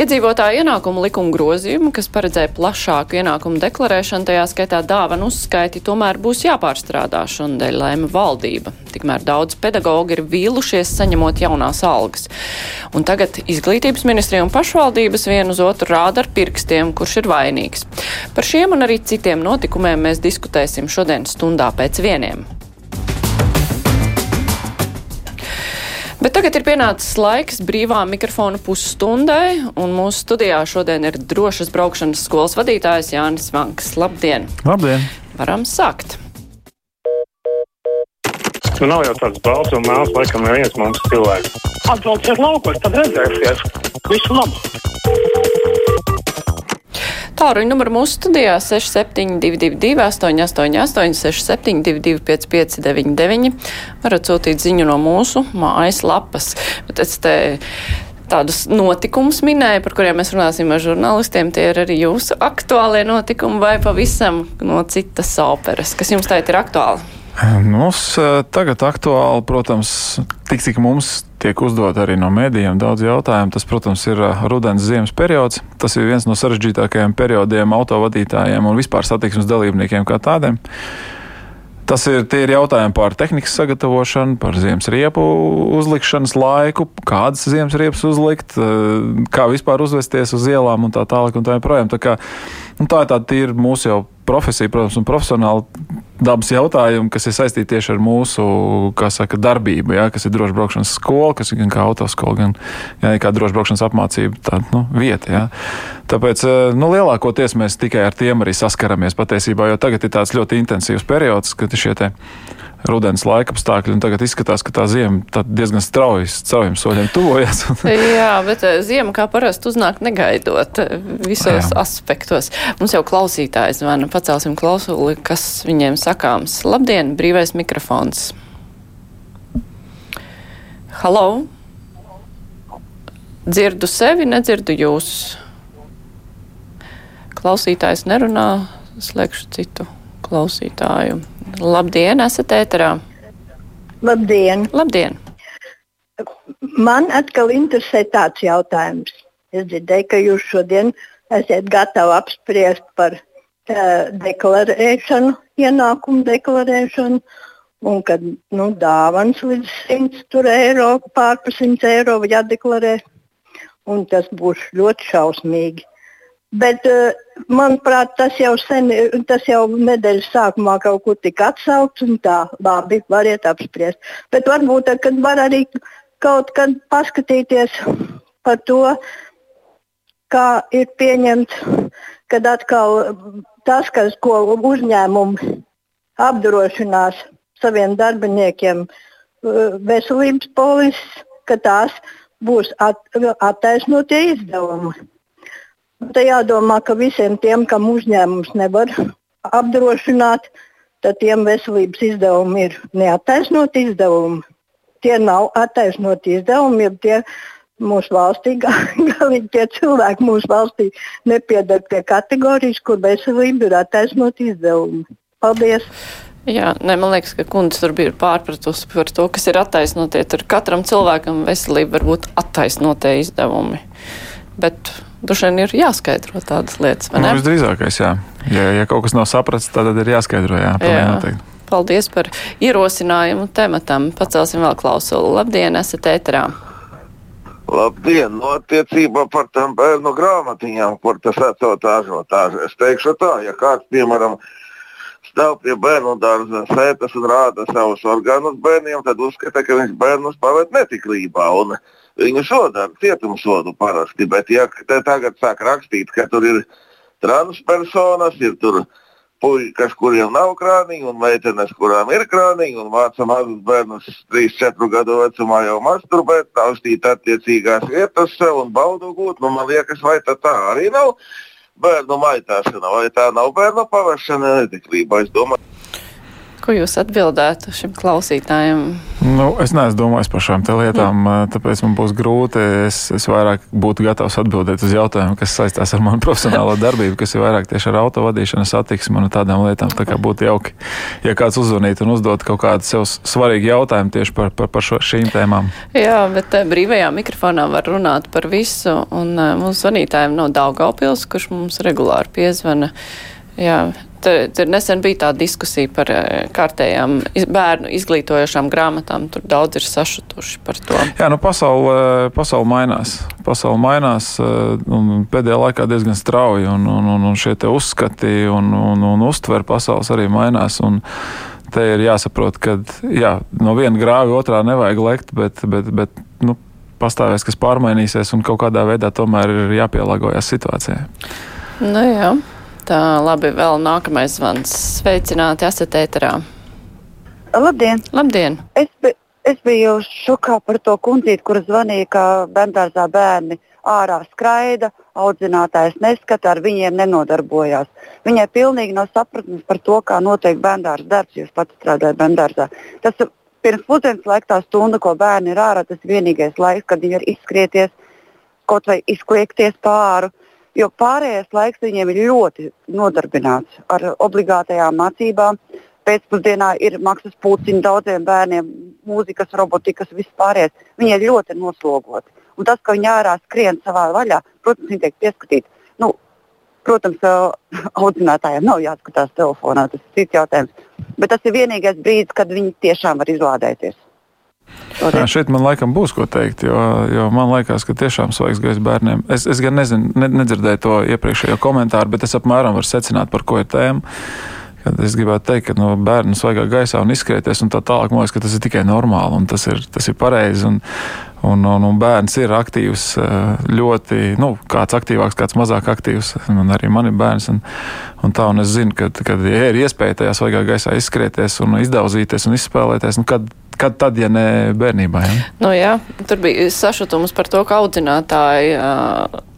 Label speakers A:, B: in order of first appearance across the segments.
A: Iedzīvotāju ienākumu likuma grozījumu, kas paredzēja plašāku ienākumu deklarēšanu, tajā skaitā dāvanu uzskaiti, tomēr būs jāpārstrādā šonadēļ lēma valdība. Tikmēr daudz pedagoģi ir vīlušies saņemot jaunās algas. Un tagad izglītības ministrija un pašvaldības vienu uz otru rāda ar pirkstiem, kurš ir vainīgs. Par šiem un arī citiem notikumiem mēs diskutēsim šodien stundā pēc vieniem. Bet tagad ir pienācis laiks brīvā mikrofona pusstundai, un mūsu studijā šodien ir drošas braukšanas skolas vadītājs Jānis Vanks. Labdien!
B: Labdien!
A: Varam sākt!
C: Nu, nav jau tāds balts un melns, laikam, neviens mums cilvēks.
D: Atbrauciet laukos, tad redzēsiet. Visu labu!
A: Tāruņa numuru mūsu studijā 6722, 888, 672, 559, varat sūtīt ziņu no mūsu mājas lapas. Bet es te tādus notikumus minēju, par kuriem mēs runāsim ar žurnālistiem. Tie ir arī jūsu aktuālie notikumi vai pavisam no citas operas, kas jums tagad ir aktuāli?
B: Mums eh, tagad aktuāli, protams, tik cik mums tiek uzdot arī no mēdījiem daudz jautājumu. Tas, protams, ir eh, rudens ziemas periods. Tas ir viens no sarežģītākajiem periodiem autovadītājiem un vispār satiksmes dalībniekiem kā tādiem. Tas ir, ir jautājumi par tehnikas sagatavošanu, par ziemas riepu uzlikšanas laiku, kādas ziemas riepas uzlikt, eh, kā vispār uzvesties uz ielām un tā tālāk. Un tā, projām. tā, kā, nu, tā ir tāda mūsu jau profesija, protams, un profesionāla dabas jautājumi, kas ir saistīti tieši ar mūsu saka, darbību, ja, kas ir drošs braukšanas skola, kas ir gan kā autoskola, gan ja, kā drošs braukšanas apmācība tāda, nu, vieta. Ja. Tāpēc eh, nu, lielākoties mēs tikai ar tiem arī saskaramies patiesībā, jo tagad ir tāds ļoti intensīvs periods, kad ir šie rudens laika apstākļi. Tagad izskatās, ka tā zima diezgan strauji, straujiem soļiem tuvojas.
A: Jā, bet eh, zima kā parasti uznāk negaidot eh, visos Jā. aspektos. Mums jau klausītājs zvana, pacelsim klausuli, kas viņiem sakāms. Labdien, brīvais mikrofons. Halo! Dzirdu sevi, nedzirdu jūs. Klausītājs nerunā, slēgšu citu klausītāju. Labdien, esat ēterā!
E: Labdien!
A: Labdien.
E: Man atkal interesē tāds jautājums. Es dzirdēju, ka jūs šodien esat gatavi apspriest par uh, deklarēšanu, ienākumu deklarēšanu, un kad nu, dāvāns līdz 100 eiro, pārpa 100 eiro jādeklarē. Un tas būs ļoti šausmīgi. Bet, uh, manuprāt, tas jau, sen, tas jau nedēļas sākumā kaut kur tika atsaukts, un tā labi, variet apspriest. Bet varbūt, kad var arī kaut kad paskatīties par to, kā ir pieņemts, kad atkal tas, kas, ko uzņēmumi apdrošinās saviem darbiniekiem, veselības polises, ka tās būs at, attaisnotie izdevumi. Te jādomā, ka visiem tiem, kam uzņēmums nevar apdrošināt, tad tiem veselības izdevumi ir neattaisnoti izdevumi. Tie nav attaisnoti izdevumi, ja tie mūsu valstī, galīgi tie cilvēki mūsu valstī nepiedara pie kategorijas, kur veselība ir attaisnoti izdevumi. Paldies!
A: Jā, ne, man liekas, ka kundze tur bija pārpratusi par to, kas ir attaisnotie. Tur katram cilvēkam veselība var būt attaisnotie izdevumi. Bet vien ir jāskaidro tādas lietas. Nu,
B: visdrīzākais, jā. Ja, ja kaut kas nav saprasts, tad ir jāskaidro. Jā, jā.
A: Paldies par ierosinājumu tematam. Pacelsim vēl klausuli. Labdien, esat ēterā!
F: Labdien! No attiecībā par tām bērnu grāmatiņām, kur tas atsauc ažotāžu. Es teikšu tā, ja kāds, piemēram, stāv pie bērnu dārza sētas un rāda savus orgānus bērniem, tad uzskata, ka viņš bērnus pavēt netiklībā. Un, uh, Viņu soda ar cietumsodu parasti, bet ja tagad sāk rakstīt, ka tur ir transpersonas, ir tur puikas, kuriem nav krāniņa, un meitenes, kurām ir krāniņa, un māca mazus bērnus 3-4 gadu vecumā jau masturbēt, taustīt attiecīgās vietas sev un baudu gūt. Nu, man liekas, vai tā, tā arī nav bērnu maitāšana, vai tā nav bērnu pavēršana netiklībā.
A: Ko jūs atbildētu šim klausītājam?
B: Nu, es neesmu domājis par šīm lietām, mm. tāpēc man būs grūti. Es, es vairāk būtu gatavs atbildēt uz jautājumu, kas saistās ar manu profesionālo darbību, kas ir vairāk tieši ar autovadīšanu, satiksmi un tādām lietām. Tā kā būtu jauki, ja kāds uzzvanītu un uzdot kaut kādu sev svarīgu jautājumu tieši par, par, par šo, šīm tēmām.
A: Jā, bet brīvajā mikrofonā var runāt par visu, un mūsu zvanītājiem no Daugaupils, kurš mums regulāri piezvana. Jā, nesen bija tā diskusija par eh, kārtējām bērnu izglītojošām grāmatām. Tur daudz ir sašutuši par to.
B: Jā, nu pasaule, pasaule mainās. Pasaule mainās eh, pēdējā laikā diezgan strauji, un, un, un, un šie uzskati un, un, un uztver pasaules arī mainās. Un, Te ir jāsaprot, ka jā, no viena grāva otrā nevajag lekt, bet, bet, bet nu, pastāvēs, kas pārmainīsies, un kaut kādā veidā tomēr ir jāpielāgojas situācijai.
A: Nu, jā. Tā, labi, vēl nākamais zvans. Sveicināti, esat ēterā.
G: Labdien!
A: Labdien.
G: Es, bi es biju šokā par to kundzīti, kur zvanīja, ka bērngārzā bērni ārā skraida, audzinātājs neskata, ar viņiem nenodarbojās. Viņai pilnīgi nav sapratnes par to, kā notiek bērngārza darbs, jūs pats strādājat bērngārzā. Tas pirms pusdienas laika tā stunda, ko bērni ir ārā, tas ir vienīgais laiks, kad viņi var izskrieties, kaut vai izkliekties pāri jo pārējais laiks viņiem ir ļoti nodarbināts ar obligātajām mācībām. Pēcpusdienā ir maksas puciņi daudziem bērniem, mūzikas, robotikas, vispārējais. Viņi ir ļoti noslogoti. Un tas, ka viņi ārā skrien savā vaļā, protams, viņi tiek pieskatīti. Nu, protams, audzinātājiem nav jāskatās telefonā, tas ir cits jautājums. Bet tas ir vienīgais brīdis, kad viņi tiešām var izlādēties.
B: Jā, šeit man laikam būs ko teikt, jo, jo man liekas, ka tiešām svaigs gaisa bērniem. Es, es gan nezinu, ne, nedzirdēju to iepriekšējo komentāru, bet es apmēram varu secināt, par ko ir tēma. Kad es gribētu teikt, ka no bērna svaigā gaisā un izskrieties un tā tālāk, man liekas, ka tas ir tikai normāli un tas ir, tas ir pareizi. Un, un, un, un bērns ir aktīvs, ļoti, nu, kāds aktīvāks, kāds mazāk aktīvs. Un arī man ir bērns. Un, un tā, un es zinu, ka, kad ja ir iespēja tajā svaigā gaisā izskrieties un izdauzīties un izspēlēties, nu, kad, kad tad, ja ne bērnībā? Ja?
A: Nu, jā, tur bija sašutums par to, ka audzinātāji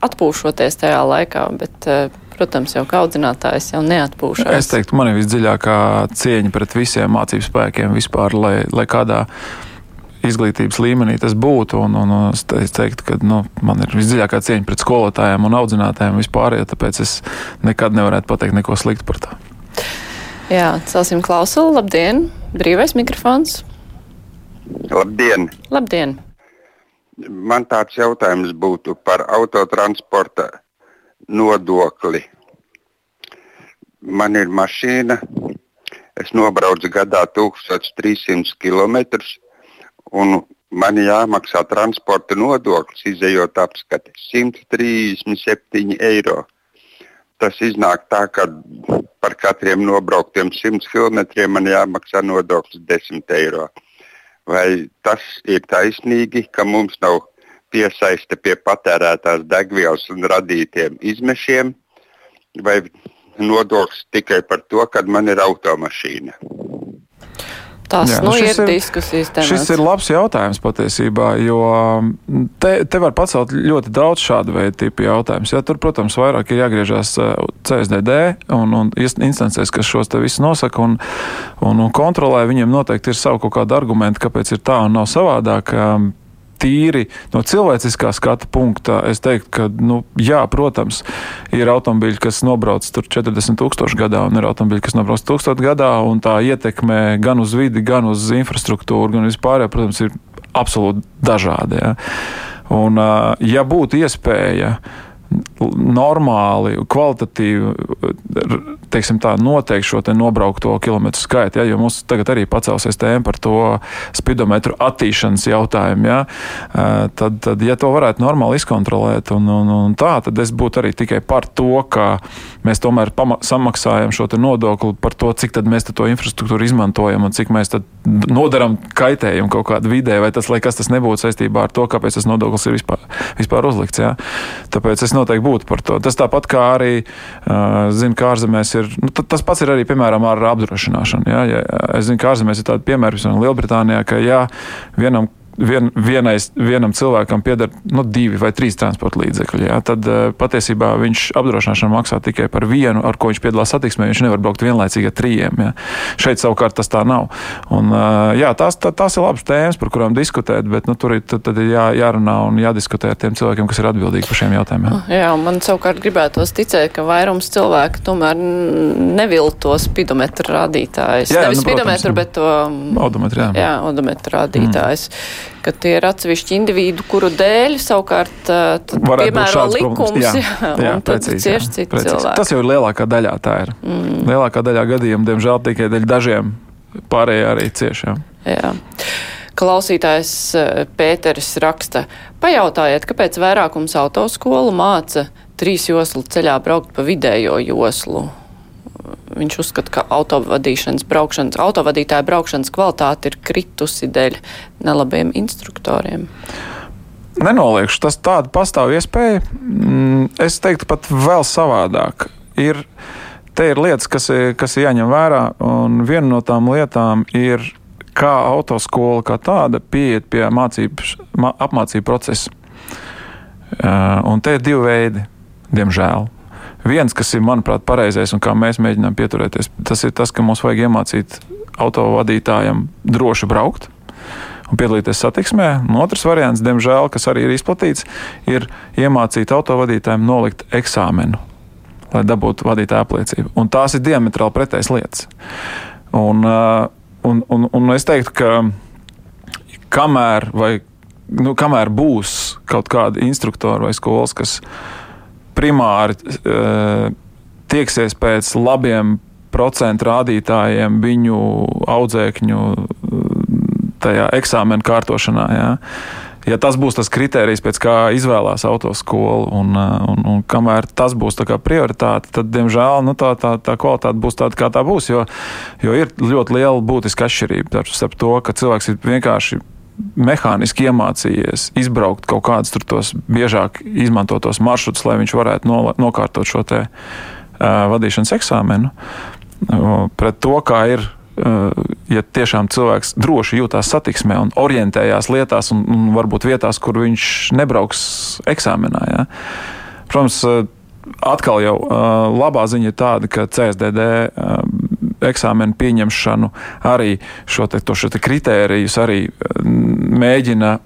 A: atpūšoties tajā laikā, bet Protams, jau kā audzinātājs jau neatpūšas.
B: Es teiktu, man ir visdziļākā cieņa pret visiem mācību spēkiem vispār, lai, lai kādā izglītības līmenī tas būtu. Un, un, un es teiktu, ka nu, man ir visdziļākā cieņa pret skolotājiem un audzinātājiem vispār, ja tāpēc es nekad nevarētu pateikt neko sliktu par to.
A: Jā, celsim klausuli. Labdien! Brīvais mikrofons!
H: Labdien!
A: Labdien!
H: Man tāds jautājums būtu par autotransporta nodokli. Man ir mašīna, es nobraucu gadā 1300 km, un man jāmaksā transporta nodoklis, izējot apskati 137 eiro. Tas iznāk tā, ka par katriem nobrauktiem 100 km man jāmaksā nodoklis 10 eiro. Vai tas ir taisnīgi, ka mums nav piesaiste pie patērētās degvielas un radītiem izmešiem, vai nodoklis tikai par to, kad man ir automašīna.
A: Tas Jā, nu, nu ir, ir diskusijas temats.
B: Šis ir labs jautājums patiesībā, jo te, te var pacelt ļoti daudz šādu veidu tipu jautājumus. Ja, tur, protams, vairāk ir jāgriežās CSDD un, un instancēs, kas šos te visus nosaka un, un, un kontrolē. Viņiem noteikti ir savu kaut kādu argumentu, kāpēc ir tā un nav savādāk tīri no cilvēciskā skatu punkta, es teiktu, ka, nu, jā, protams, ir automobīļi, kas nobrauc tur 40 tūkstoši gadā, un ir automobīļi, kas nobrauc 1000 gadā, un tā ietekme gan uz vidi, gan uz infrastruktūru, gan vispār, protams, ir absolūti dažādi. Ja. Un, ja būtu iespēja normāli, kvalitatīvi, teiksim tā, noteikti šo nobraukto kilometru skaitu, ja, jo mums tagad arī pacelsies tēma par to spidometru attīšanas jautājumu, ja, tad, tad, ja to varētu normāli izkontrolēt un, un, un tā, tad es būtu arī tikai par to, ka mēs tomēr samaksājam šo nodokli par to, cik tad mēs to infrastruktūru izmantojam un cik mēs nodaram kaitējumu kaut kādu vidē, vai tas, lai kas tas nebūtu saistībā ar to, kāpēc tas nodoklis ir vispār, vispār uzlikts. Ja. Tāpēc es noteikti būtu par to. Tas tāpat kā arī, zinu, ka ārzemēs ir, nu, tas pats ir arī, piemēram, ar apdrošināšanu. Ja? Ja, es zinu, ka ārzemēs ir tādi piemēri, piemēram, Lielbritānijā, ka ja vienam vien, vienais, vienam cilvēkam pieder nu, divi vai trīs transporta līdzekļi, jā, tad uh, patiesībā viņš apdrošināšanu maksā tikai par vienu, ar ko viņš piedalās satiksmē. Viņš nevar braukt vienlaicīgi ar trījiem. Jā. Šeit savukārt tas tā nav. Un, uh, jā, tās, tā, tās ir labas tēmas, par kurām diskutēt, bet nu, tur ir, tad, tad ir jā, jārunā un jādiskutē ar tiem cilvēkiem, kas ir atbildīgi par šiem jautājumiem.
A: Jā, man savukārt gribētos ticēt, ka vairums cilvēku tomēr nevilto spidometru rādītājus.
B: Jā, jā,
A: Nevis
B: nu, protams,
A: spidometru,
B: nu.
A: bet to
B: Odometru, jā.
A: jā, odometru rādītājus. Mm. Ka tie ir atsevišķi individu, kuru dēļ savukārt piemēro likums,
B: problēmas.
A: jā,
B: Jā,
A: un
B: jā,
A: tad
B: precīzi, jā,
A: cieši citi
B: precīzi.
A: cilvēki.
B: Tas jau ir lielākā daļā tā ir. Mm. Lielākā daļā gadījumu, diemžēl, tikai dēļ dažiem pārējie arī ciešiem.
A: Jā. Klausītājs eh, Pēteris raksta, pajautājiet, kāpēc vairākums autoskolu māca trīs joslu ceļā braukt pa vidējo joslu. Viņš uzskata, ka autovadīšanas braukšanas, autovadītāja braukšanas kvalitāte ir kritusi dēļ nelabiem instruktoriem.
B: Nenoliekšu, tas tāda pastāv iespēja. Mm, Es teiktu pat vēl savādāk. Ir, te ir lietas, kas kas ir jāņem vērā, un viena no tām lietām ir, kā autoskola kā tāda pieiet pie mācības, apmācību procesa. Uh, un te ir divi veidi, diemžēl. Viens, kas ir, manuprāt, pareizais un kā mēs mēģinām pieturēties, tas ir tas, ka mums vajag iemācīt autovadītājam droši braukt un piedalīties satiksmē. Un otrs variants, diemžēl, kas arī ir izplatīts, ir iemācīt autovadītājiem nolikt eksāmenu, lai dabūtu vadītāja apliecību. Un tās ir diametrāli pretējas lietas. Un, un, un, un es teiktu, ka kamēr, vai, nu, kamēr būs kaut kādi instruktori vai skolas, kas primāri uh, tieksies pēc labiem procentu rādītājiem viņu audzēkņu tajā eksāmena kārtošanā. Jā. Ja tas būs tas kriterijs, pēc kā izvēlās autoskolu, un, un, un kamēr tas būs prioritāte, tad, diemžēl, nu, tā, tā, tā kvalitāte būs tāda, kā tā būs. Jo, jo ir ļoti liela būtiska atšķirība starp to, ka cilvēks ir vienkārši mehāniski iemācījies izbraukt kaut kādus tos biežāk izmantotos maršrutus, lai viņš varētu no, nokārtot šo te, uh, vadīšanas eksāmenu, uh, pret to, kā ir ja tiešām cilvēks droši jūtas satiksmē un orientējās lietās, un, un varbūt vietās, kur viņš nebrauks eksāmenā. Ja. Protams, atkal jau labā ziņa ir tāda, ka CSDD eksāmenu pieņemšanu arī šo, te, šo te kritērijus arī mēģina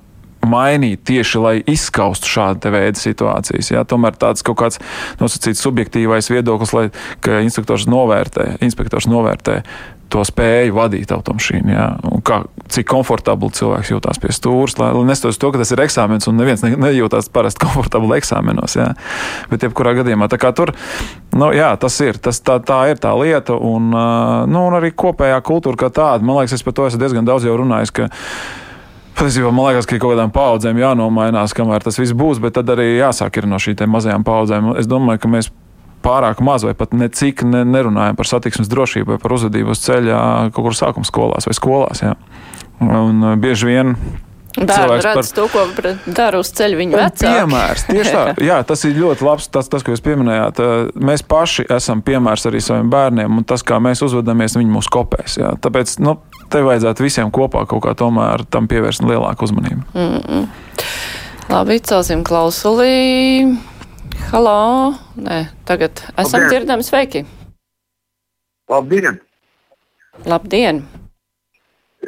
B: mainīt tieši, lai izskaustu šādu veidu situācijas. Jā. Tomēr tāds kaut kāds nosacīts subjektīvais viedoklis, lai instruktors novērtē, inspektors novērtē to spēju vadīt automašīnu. Ja? Kā, cik komfortabli cilvēks jūtas pie stūres, lai, lai nestoties to, ka tas ir eksāmens un neviens ne, nejūtas parasti komfortabli eksāmenos. Ja? Bet, jebkurā gadījumā, tur nu, jā, tas ir. Tas, tā, tā ir tā lieta, un, nu, un arī kopējā kultūra kā tāda. Man liekas, es par to esmu diezgan daudz jau runājis. Patiesībā man liekas, ka kaut kādām paudzēm jānomainās, kamēr tas viss būs, bet tad arī jāsāk no šīm mazajām paudzēm. Es domāju, ka mēs pārāk maz vai pat necik ne, nerunājam par satiksmes drošību vai par uzvedību uz ceļa kaut kur sākuma skolās vai skolās. Jā. Un bieži vien
A: Bērni redz par... to, ko dara uz ceļa viņa vecāki.
B: Piemērs, tieši tā. Jā, tas ir ļoti labs, tas, tas, ko jūs pieminējāt. Mēs paši esam piemērs arī saviem bērniem, un tas, kā mēs uzvedamies, viņi mūs kopēs. Jā. Tāpēc, nu, te vajadzētu visiem kopā kaut kā tomēr tam pievērst lielāku uzmanību.
A: Mm -mm. Labi, celsim klausulī. Halo! Nē, tagad esam Labdien. dzirdami. Sveiki!
I: Labdien!
A: Labdien!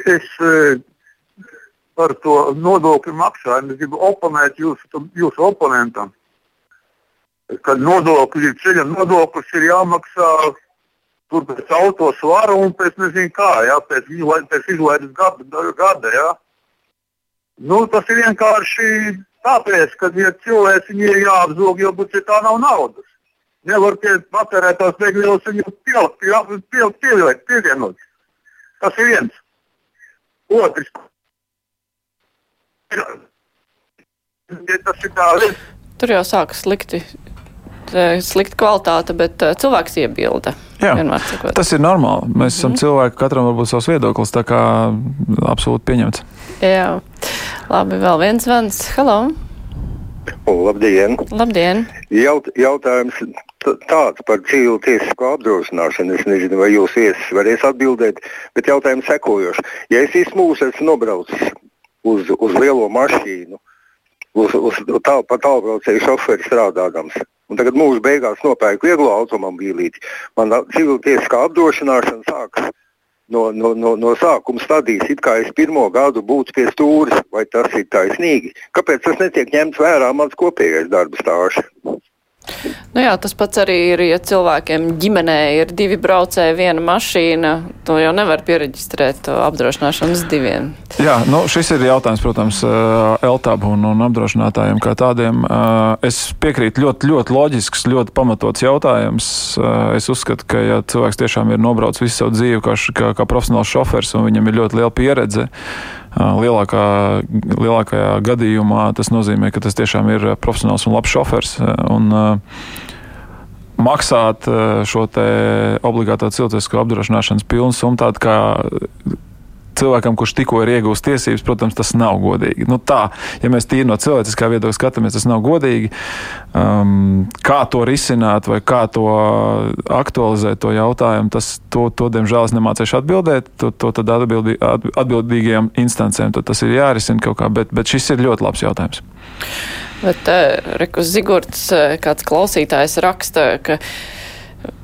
I: Es uh, par to nodokļu maksājumu gribu oponēt jūsu, jūsu oponentam. Kad nodokļi, ceļa nodoklis ir jāmaksā tur pēc auto svara un pēc nezinu kā, jā, pēc, pēc izlaides gada. gada jā. Nu, tas ir vienkārši Tāpēc, ka ja cilvēks viņu ir jāapzog, jo budžetā nav naudas. Nevar pie patērētās degvielas viņu pievienot. Pie, pie, Tas ir viens. Otrs. Tas ir tā.
A: Tur jau sākas slikti slikta kvalitāte, bet uh, cilvēks iebilda.
B: Jā, tas ir normāli. Mēs esam mm -hmm. cilvēki, katram var būt savs viedoklis, tā kā absolūti pieņemts.
A: Jā, labi, vēl viens zvans. Halo!
J: Labdien!
A: Labdien.
J: Jaut, jautājums tāds par civilu tiesisko apdrošināšanu. Es nezinu, vai jūs viesis varēs atbildēt, bet jautājums sekojošs. Ja es esmu mūsu, esmu nobraucis uz, uz lielo mašīnu, uz, uz tālu pa tālbraucēju šoferi strādādams. Un tagad mūža beigās nopērku vieglo automobīlīti. Man civiltiesiskā apdrošināšana sākas no, no, no, no sākuma stadijas, it kā es pirmo gadu būtu pie stūres, vai tas ir taisnīgi? Kāpēc tas netiek ņemts vērā mans kopīgais darba stāsts?
A: Nu jā, tas pats arī ir, ja cilvēkiem ģimenē ir divi braucēji, viena mašīna, to jau nevar pieregistrēt apdrošināšanas diviem.
B: Jā, nu šis ir jautājums, protams, LTAB un, un apdrošinātājiem kā tādiem. Es piekrītu ļoti, ļoti loģisks, ļoti pamatots jautājums. Es uzskatu, ka ja cilvēks tiešām ir nobraucis visu savu dzīvi kā, kā, kā profesionāls šofers un viņam ir ļoti liela pieredze, lielākā, lielākajā gadījumā tas nozīmē, ka tas tiešām ir profesionāls un labs šofers. Un, maksāt šo obligāto cilvēcisko apdrošināšanas pilnu summu, tādu kā cilvēkam, kurš tikko ir iegūst tiesības, protams, tas nav godīgi. Nu, tā, ja mēs tīri no cilvēciskā viedokļa skatāmies, tas nav godīgi. Um, kā to risināt vai kā to aktualizēt, to jautājumu, tas, to, to diemžēl, es nemācīšu atbildēt. To, to tad atbildī, atbildīgajām instancēm tas ir jārisina kaut kā, bet, bet šis ir ļoti labs jautājums.
A: Bet, uh, Rekus Zigurds, uh, kāds klausītājs raksta, ka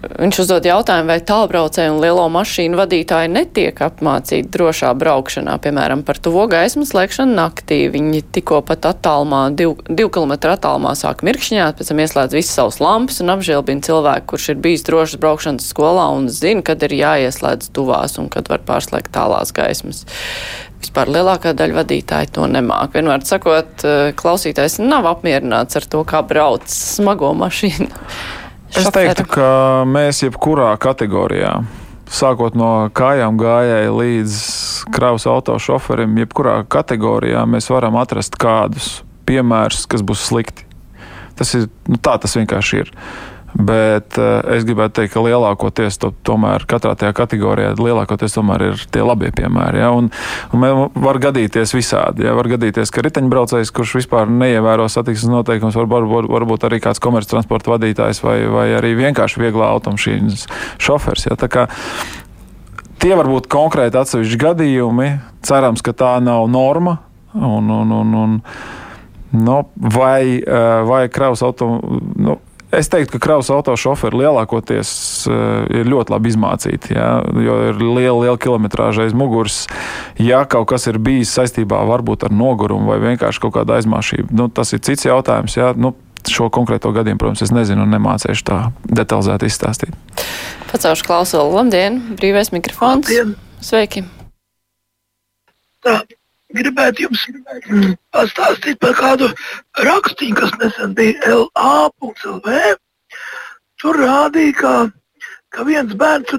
A: Viņš uzdod jautājumu, vai tālbraucēji un lielo mašīnu vadītāji netiek apmācīti drošā braukšanā, piemēram, par to gaismas slēgšanu naktī. Viņi tikko pat attālumā, div, divu kilometru attālumā sāk mirkšņāt, pēc tam ieslēdz visas savas lampas un apžēlbina cilvēku, kurš ir bijis drošas braukšanas skolā un zina, kad ir jāieslēdz tuvās un kad var pārslēgt tālās gaismas. Vispār lielākā daļa vadītāji to nemāk. Vienmēr sakot, klausītājs nav apmierināts ar to, kā brauc smago mašīnu.
B: Es teiktu, ka mēs jebkurā kategorijā, sākot no kājām gājēji līdz kravas auto šoferim, jebkurā kategorijā mēs varam atrast kādus piemērus, kas būs slikti. Tas ir, nu, tā tas vienkārši ir. Bet uh, es gribētu teikt, ka lielākoties to, tomēr katrā tajā kategorijā lielākoties tomēr ir tie labie piemēri. Ja? Un, un var gadīties visādi. Ja? Var gadīties, ka riteņbraucējs, kurš vispār neievēro satiksmes noteikumus, var, var, varbūt arī kāds komerctransporta vadītājs vai, vai arī vienkārši vieglā automašīnas šofers. Ja? Tā kā tie var būt konkrēti atsevišķi gadījumi. Cerams, ka tā nav norma. Un, un, un, un, no, vai, eh, vai kravas automašīna. Nu, Es teiktu, ka kravas auto šoferi lielākoties uh, ir ļoti labi izmācīti, jā, jo ir liela, liela kilometrāža aiz muguras. Ja kaut kas ir bijis saistībā varbūt ar nogurumu vai vienkārši kaut kāda aizmāšība, nu, tas ir cits jautājums. Jā, nu, šo konkrēto gadījumu, protams, es nezinu un nemācīšu tā detalizēti izstāstīt.
A: Pacaušu klausulu. Labdien! Brīvais mikrofons! Labdien. Sveiki!
K: Tā gribētu jums pastāstīt par kādu rakstīnu, kas nesen bija LA.CLV. Tur rādīja, ka, ka viens bērns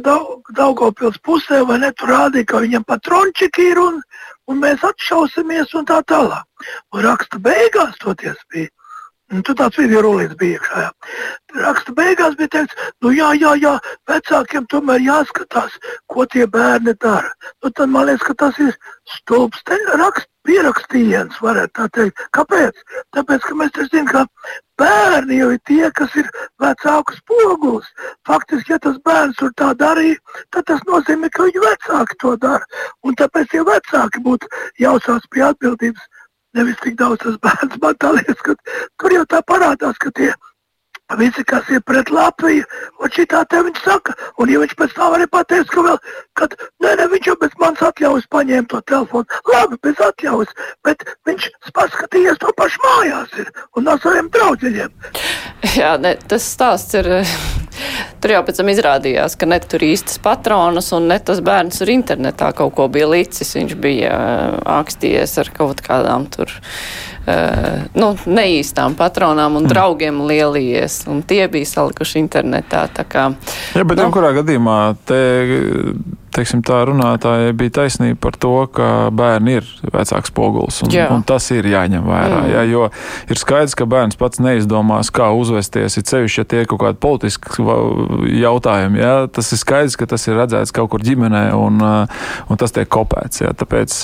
K: Daugopils pusē, vai ne? Tur rādīja, ka viņam patrončiki ir un, un mēs atšausimies un tā tālāk. Un raksta beigās toties bija Un tur tāds video rullīts bija iekšā. Raksta beigās bija teikts, nu jā, jā, jā, vecākiem tomēr jāskatās, ko tie bērni dara. Nu, tad man liekas, ka tas ir stulbs rakst, pierakstījiens, varētu tā teikt. Kāpēc? Tāpēc, ka mēs taču zinām, ka bērni jau ir tie, kas ir vecāku spogulis. Faktiski, ja tas bērns tur tā darīja, tad tas nozīmē, ka viņu vecāki to dara. Un tāpēc tie vecāki būtu jāsās pie atbildības nevis tik daudz tas bērns. Man liekas, ka tur jau tā parādās, ka tie visi, kas ir pret Latviju, un šitā te viņš saka, un ja viņš pēc tam arī pateiks, ka vēl, kad, nē, nē, viņš jau bez manas atļaujas paņēma to telefonu, labi, bez atļaujas, bet viņš paskatījies to pašu mājās ir, un no saviem draudzeļiem.
A: Jā, ne, tas stāsts ir Tur jau pēc tam izrādījās, ka ne tur īstas patronas un ne tas bērns tur internetā kaut ko bija licis. Viņš bija ākstījies ar kaut kādām tur. Uh, nu, neīstām patronām un mm. draugiem lielījies, un tie bija salikuši internetā. Kā,
B: Jā, bet nu, kurā gadījumā te teiksim, tā runātājai bija taisnība par to, ka bērni ir vecāks poguls. Un, jā. un tas ir jāņem vērā. Mm. Jā, jo ir skaidrs, ka bērns pats neizdomās, kā uzvesties. Ir sevišķi, ja tie ir kaut kādi politiski jautājumi. Jā, tas ir skaidrs, ka tas ir redzēts kaut kur ģimenē un, un tas tiek kopēts. Jā. Tāpēc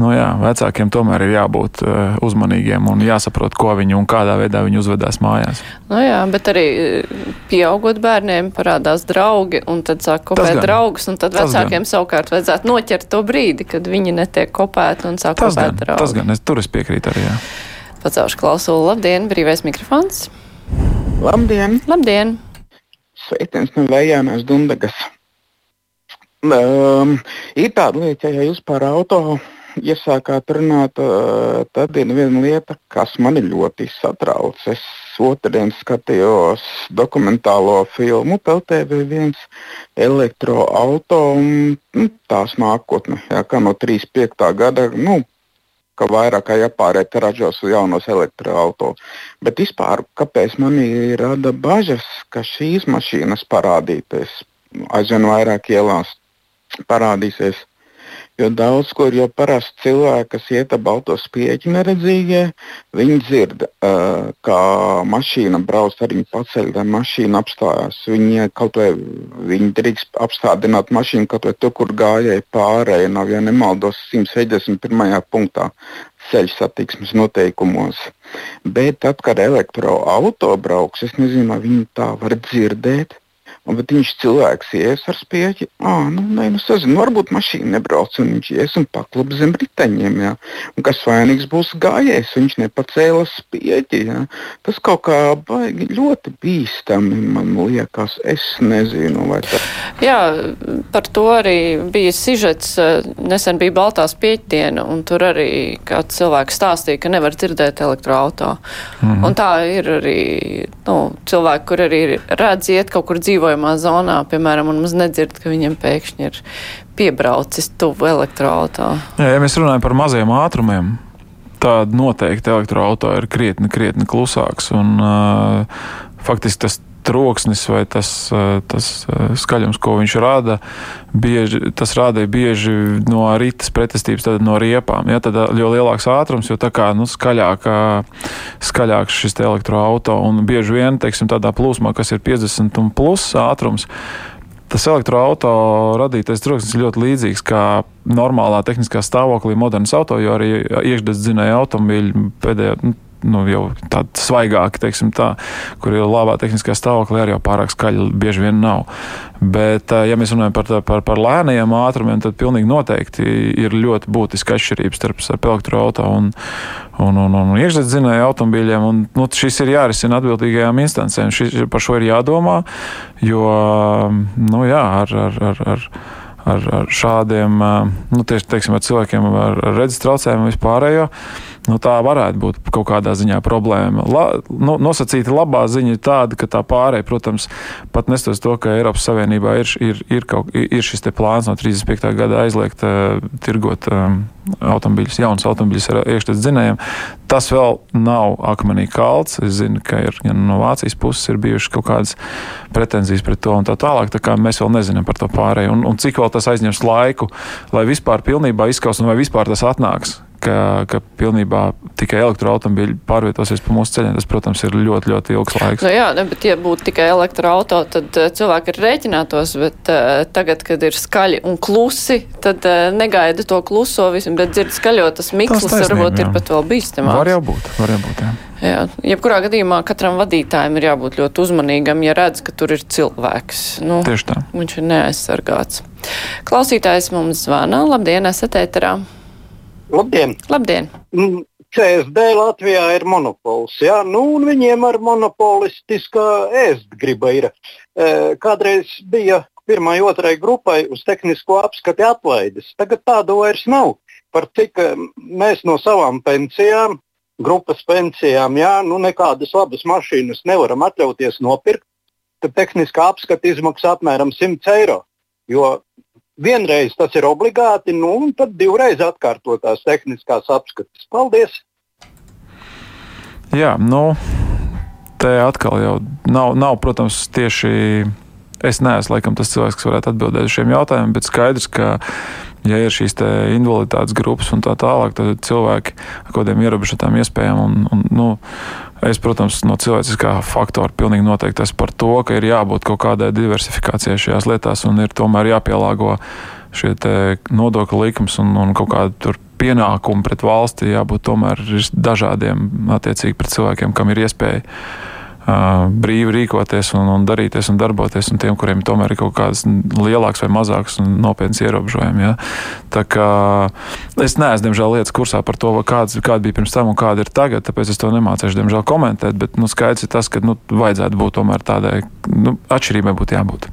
B: nu, jā, vecākiem tomēr ir jābūt uzmanīgiem un jāsaprot, ko viņi un kādā veidā viņi uzvedās mājās.
A: Nu, jā, bet arī pieaugot bērniem parādās draugi un tad sāk kopēt draugus un tad vecāki cilvēkiem savukārt vajadzētu noķert to brīdi, kad viņi netiek kopēti un sāk
B: Tas gan,
A: kopēt draugi.
B: tas gan, es, tur es piekrītu arī. Jā.
A: Pacelšu klausulu. Labdien, brīvais mikrofons.
L: Labdien!
A: Labdien!
L: Sveiciens no Vējānās Dundagas. Um, ir tāda lieta, ja jūs par auto iesākāt runāt, uh, tad ir viena lieta, kas mani ļoti satrauc. Es otrdien skatījos dokumentālo filmu PLTV1 elektroautorāta nu, tās nākotne, jā, kā no 35. gada. Nu, ka vairāk kā jāpāriet ražos jaunos elektroautorātus. Bet vispār, kāpēc man rada bažas, ka šīs mašīnas parādīsies aizvien vairāk ielās, parādīsies. Jo daudz kur jau parasti cilvēki, kas iet ap balto spieķi neredzīgie, viņi dzird, uh, kā mašīna brauc, arī viņi paceļ, lai mašīna apstājās. Viņi vai viņi drīkst apstādināt mašīnu kaut vai tur, kur gājēji pārēji, nav, ja nemaldos, 161. punktā ceļu satiksmes noteikumos. Bet tad, kad elektroautorāts brauks, es nezinu, vai viņi tā var dzirdēt. Un, bet viņš cilvēks ies ar spieķi. Ah, nu, nē, nu, sazinu, varbūt mašīna nebrauc, un viņš ies un paklub zem riteņiem. Jā. Un kas vainīgs būs gājējs, viņš nepacēla spieķi. Jā. Tas kaut kā baigi ļoti bīstami man liekas. Es nezinu, vai tā.
A: Jā, par to arī bija sižets. Nesen bija Baltā spieķdiena, un tur arī kāds cilvēks stāstīja, ka nevar dzirdēt elektroautorātu. Mm -hmm. Un tā ir arī nu, cilvēki, kur arī redz iet kaut kur dzīvojot dzīvojamā zonā, piemēram, un mums nedzird, ka viņam pēkšņi ir piebraucis tuvu elektroautorātam.
B: Jā, ja mēs runājam par maziem ātrumiem, tad noteikti elektroautorāts ir krietni, krietni klusāks. Un, uh, faktiski tas troksnis vai tas, tas skaļums, ko viņš rada, bieži, tas rādīja bieži no rites pretestības, tad no riepām. Ja, tad, jo lielāks ātrums, jo tā kā nu, skaļāk, skaļāks šis elektroauto un bieži vien, teiksim, tādā plūsmā, kas ir 50 un plus ātrums, Tas elektroautorāta radītais troksnis ir ļoti līdzīgs kā normālā tehniskā stāvoklī modernas auto, jo arī iekšzemes dzinēja automobīļi pēdējā nu, nu, jau tādi svaigāki, teiksim, tā, kur ir labā tehniskā stāvoklī, arī jau pārāk skaļi bieži vien nav. Bet, ja mēs runājam par, par, par lēniem ātrumiem, tad pilnīgi noteikti ir ļoti būtiska atšķirība starp, elektroautorātu un, un, un, un iekšzemes dzinēju automobīļiem. Un, nu, šis ir jārisina atbildīgajām instancēm. Šis, par šo ir jādomā, jo nu, jā, ar, ar, ar, ar ar, ar šādiem nu, tieši, teiksim, ar cilvēkiem ar, redzes traucējumiem vispārējo. Nu, tā varētu būt kaut kādā ziņā problēma. La, nu, nosacīta labā ziņa ir tāda, ka tā pārēja, protams, pat nestos to, ka Eiropas Savienībā ir, ir, ir, kaut, ir šis plāns no 35. gada aizliegt uh, tirgot um, automobīļus, jaunus automobīļus ar iekšzemes dzinējiem. Tas vēl nav akmenī kalts. Es zinu, ka ir, ja no Vācijas puses ir bijušas kaut kādas pretenzijas pret to un tā tālāk. Tā kā mēs vēl nezinām par to pārēju un, un cik vēl tas aizņems laiku, lai vispār pilnībā izskaust un vai vispār tas atnāks ka, ka pilnībā tikai elektroautobīļi pārvietosies pa mūsu ceļiem. Tas, protams, ir ļoti, ļoti ilgs laiks.
A: Nu, jā, ne, bet, ja būtu tikai elektroautorāta, tad uh, cilvēki ir rēķinātos, bet uh, tagad, kad ir skaļi un klusi, tad uh, negaida to kluso visam, bet dzird skaļo, tas mikslis varbūt jā. ir pat vēl bīstamāks.
B: Var jau būt, var jau būt, jā.
A: Jā, jebkurā gadījumā katram vadītājam ir jābūt ļoti uzmanīgam, ja redz, ka tur ir cilvēks. Nu,
B: Tieši tā.
A: Viņš ir neaizsargāts. Klausītājs mums zvana. Labdien, esat ēterā!
M: Labdien!
A: Labdien.
M: Mm, CSD Latvijā ir monopols. Ja? Nu, viņiem ar monopolistiskā ēst griba ir. E, kādreiz bija pirmai, otrai grupai uz tehnisko apskati atlaides. Tagad tādu vairs nav. Par cik e, mēs no savām pensijām, grupas pensijām, jā, nu nekādas labas mašīnas nevaram atļauties nopirkt, tad tehniskā apskata izmaksā apmēram 100 eiro. Jo vienreiz tas ir obligāti, nu, un tad divreiz atkārtotās tehniskās apskates. Paldies!
B: Jā, nu, te atkal jau nav, nav protams, tieši. Es neesmu laikam tas cilvēks, kas varētu atbildēt uz šiem jautājumiem, bet skaidrs, ka, ja ir šīs invaliditātes grupas un tā tālāk, tad cilvēki ar kaut kādiem ierobežotām iespējām un, un nu, Es, protams, no cilvēciskā faktora pilnīgi noteikti esmu par to, ka ir jābūt kaut kādai diversifikācijai šajās lietās un ir tomēr jāpielāgo šie nodokļu likums un, un kaut kāda pienākuma pret valsti jābūt tomēr dažādiem attiecīgi pret cilvēkiem, kam ir iespēja brīvi rīkoties un, un darīties un darboties, un tiem, kuriem tomēr ir kaut kādas lielākas vai mazākas un nopietnas ierobežojumi. Ja? Tā kā es neesmu, diemžēl, lietas kursā par to, kāds, kāda bija pirms tam un kāda ir tagad, tāpēc es to nemācīšu, diemžēl, komentēt, bet nu, skaidrs ir tas, ka nu, vajadzētu būt tomēr tādai nu, atšķirībai būtu jābūt.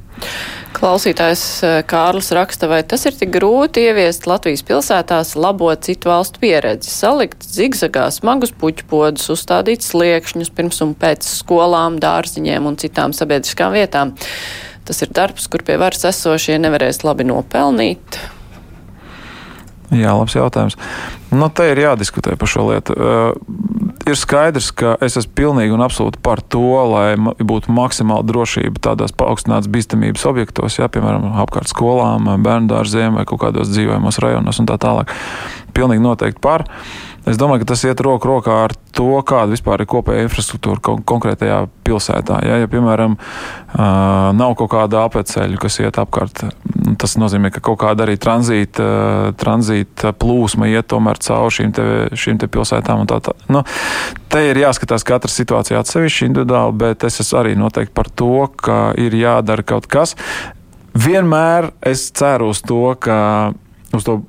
A: Klausītājs Kārlis raksta, vai tas ir tik grūti ieviest Latvijas pilsētās labot citu valstu pieredzi, salikt zigzagā smagus puķpodus, uzstādīt sliekšņus pirms un pēc skolām, dārziņiem un citām sabiedriskām vietām. Tas ir darbs, kur pie varas esošie nevarēs labi nopelnīt.
B: Jā, labs jautājums. Nu, te ir jādiskutē par šo lietu. Ir skaidrs, ka es esmu pilnīgi un absolūti par to, lai būtu maksimāla drošība tādās paaugstinātas bīstamības objektos, jā, piemēram, apkārt skolām, bērnu dārziem vai kaut kādos dzīvojamos rajonos un tā tālāk. Pilnīgi noteikti par. Uh, Es domāju, ka tas iet roku rokā ar to, kāda vispār ir kopēja infrastruktūra kon konkrētajā pilsētā. Ja, ja piemēram, nav kaut kāda apceļa, kas iet apkārt, tas nozīmē, ka kaut kāda arī tranzīta, tranzīta plūsma iet tomēr cauri šīm, te, šīm te pilsētām. Tā, tā. Nu, te ir jāskatās katra situācija atsevišķi, individuāli, bet es esmu arī noteikti par to, ka ir jādara kaut kas. Vienmēr es ceru uz to, ka uz to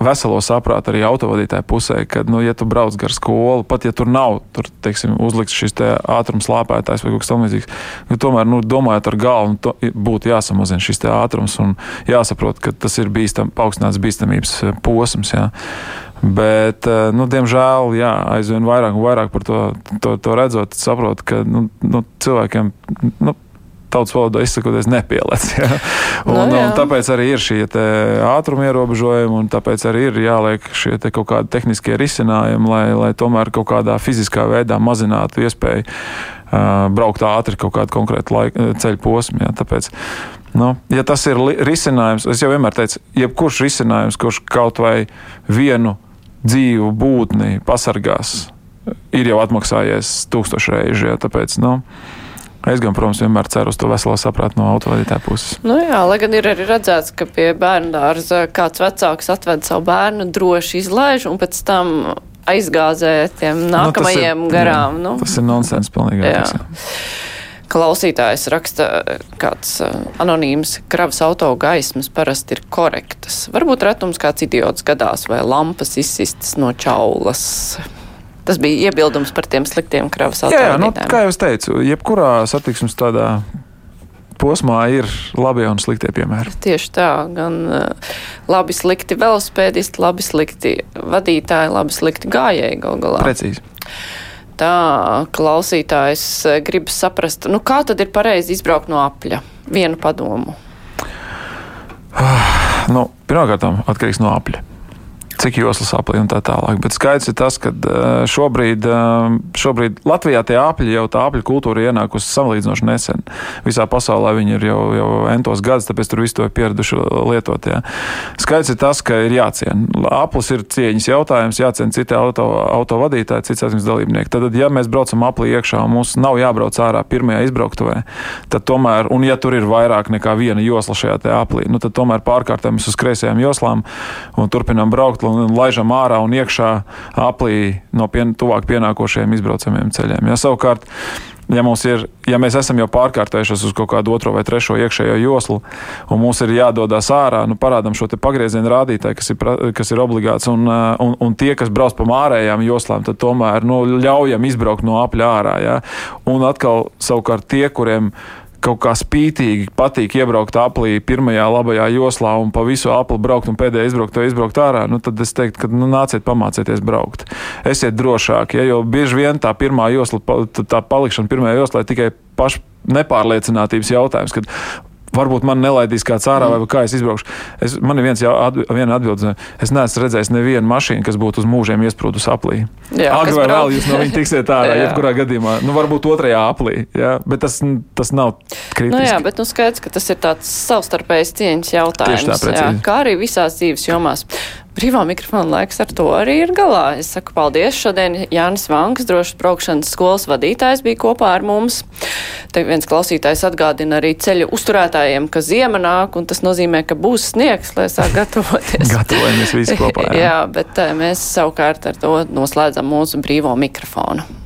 B: veselo saprātu arī autovadītāju pusē, ka, nu, ja tu brauc gar skolu, pat ja tur nav tur, teiksim, uzlikts šis te ātrums lāpētājs vai kaut kas tamlīdzīgs, nu, tomēr, nu, domājot ar galvu, nu, būtu jāsamazina šis ātrums un jāsaprot, ka tas ir bīstam, paaugstināts bīstamības eh, posms. Jā. Bet, eh, nu, diemžēl, jā, aizvien vairāk un vairāk par to, to, to redzot, saprotu, ka nu, nu, cilvēkiem. Nu, tautas valodā izsakoties, nepielec. Ja? Un, no, jā. un tāpēc arī ir šie ātruma ierobežojumi, un tāpēc arī ir jāliek šie te kaut kādi tehniskie risinājumi, lai, lai tomēr kaut kādā fiziskā veidā mazinātu iespēju uh, braukt ātri kaut kādu konkrētu laika, ceļu posmu. Ja? Tāpēc, Nu, ja tas ir risinājums, es jau vienmēr teicu, jebkurš risinājums, kurš kaut vai vienu dzīvu būtni pasargās, ir jau atmaksājies tūkstošu reižu. Ja, tāpēc, nu, Es gan, protams, vienmēr ceru uz to veselo saprātu no autovadītāja puses.
A: Nu jā, lai gan ir arī redzēts, ka pie bērnu dārza kāds vecāks atved savu bērnu, droši izlaiž un pēc tam aizgāzē tiem nākamajiem nu, ir, garām. Jā,
B: nu. Tas ir nonsens pilnīgi.
A: Klausītājs raksta, kāds uh, anonīms kravas auto gaismas parasti ir korektas. Varbūt retums kāds idiots gadās vai lampas izsistas no čaulas. Tas bija iebildums par tiem sliktiem kravas automašīnām. Jā,
B: nu, kā jau teicu, jebkurā satiksmes tādā posmā ir labi un sliktie piemēri.
A: Tieši tā, gan uh, labi slikti velospēdisti, labi slikti vadītāji, labi slikti gājēji gal galā.
B: Precīzi.
A: Tā klausītājs uh, grib saprast, nu kā tad ir pareizi izbraukt no apļa? Vienu padomu.
B: Ah, nu, Pirmkārt, atkarīgs no apļa cik joslas aplī un tā tālāk. Bet skaidrs ir tas, ka šobrīd, šobrīd Latvijā tie apļi jau tā apļu kultūra ienākusi salīdzinoši nesen. Visā pasaulē viņi ir jau, jau entos gadus, tāpēc tur visu to ir pieraduši lietot. Jā. Skaidrs ir tas, ka ir jāciena. Aplis ir cieņas jautājums, jāciena citi auto, auto vadītāji, cits satiksmes dalībnieki. Tad, ja mēs braucam aplī iekšā un mums nav jābrauc ārā pirmajā izbrauktuvē, tad tomēr, un ja tur ir vairāk nekā viena josla šajā aplī, nu, tad tomēr pārkārtamies uz kreisajām joslām un turpinām braukt un laižam ārā un iekšā aplī no pien, tuvāk pienākošiem izbraucamiem ceļiem. Ja, savukārt, ja, ir, ja mēs esam jau pārkārtējušies uz kaut kādu otro vai trešo iekšējo joslu, un mums ir jādodas ārā, nu, parādām šo pagrieziena rādītāju, kas ir, kas ir obligāts, un, un, un tie, kas brauc pa ārējām joslām, tad tomēr nu, ļaujam izbraukt no apļa ārā. Ja? Un atkal, savukārt, tie, kuriem ir kaut kā spītīgi patīk iebraukt aplī pirmajā labajā joslā un pa visu apli braukt un pēdējā izbraukt, to izbraukt ārā, nu, tad es teiktu, ka nu, nāciet pamācieties braukt. Esiet drošāki, ja, jo bieži vien tā pirmā josla, tā palikšana pirmajā joslā tikai paša nepārliecinātības jautājums, kad Varbūt man nelaidīs kāds ārā, mm. vai kā es izbraukšu. Es, man ir viens, atb viena atbilde. Es neesmu redzējis nevienu mašīnu, kas būtu uz mūžiem iesprūdus aplī. Agri vai vēl jūs no viņa tiksiet ārā, jebkurā gadījumā. Nu, varbūt otrajā aplī, jā, bet tas, tas nav kritiski.
A: Nu jā, bet nu skaidrs, ka tas ir tāds savstarpējs cieņas jautājums.
B: Tā, jā,
A: kā arī visās dzīves jomās. Brīvā mikrofona laiks ar to arī ir galā. Es saku paldies. Šodien Jānis Vanks, drošas braukšanas skolas vadītājs, bija kopā ar mums. Te viens klausītājs atgādina arī ceļu uzturētājiem, ka ziema nāk, un tas nozīmē, ka būs sniegs, lai sāk gatavoties.
B: Gatavojamies visi kopā.
A: Jā. jā, bet eh, mēs savukārt ar to noslēdzam mūsu brīvo mikrofonu.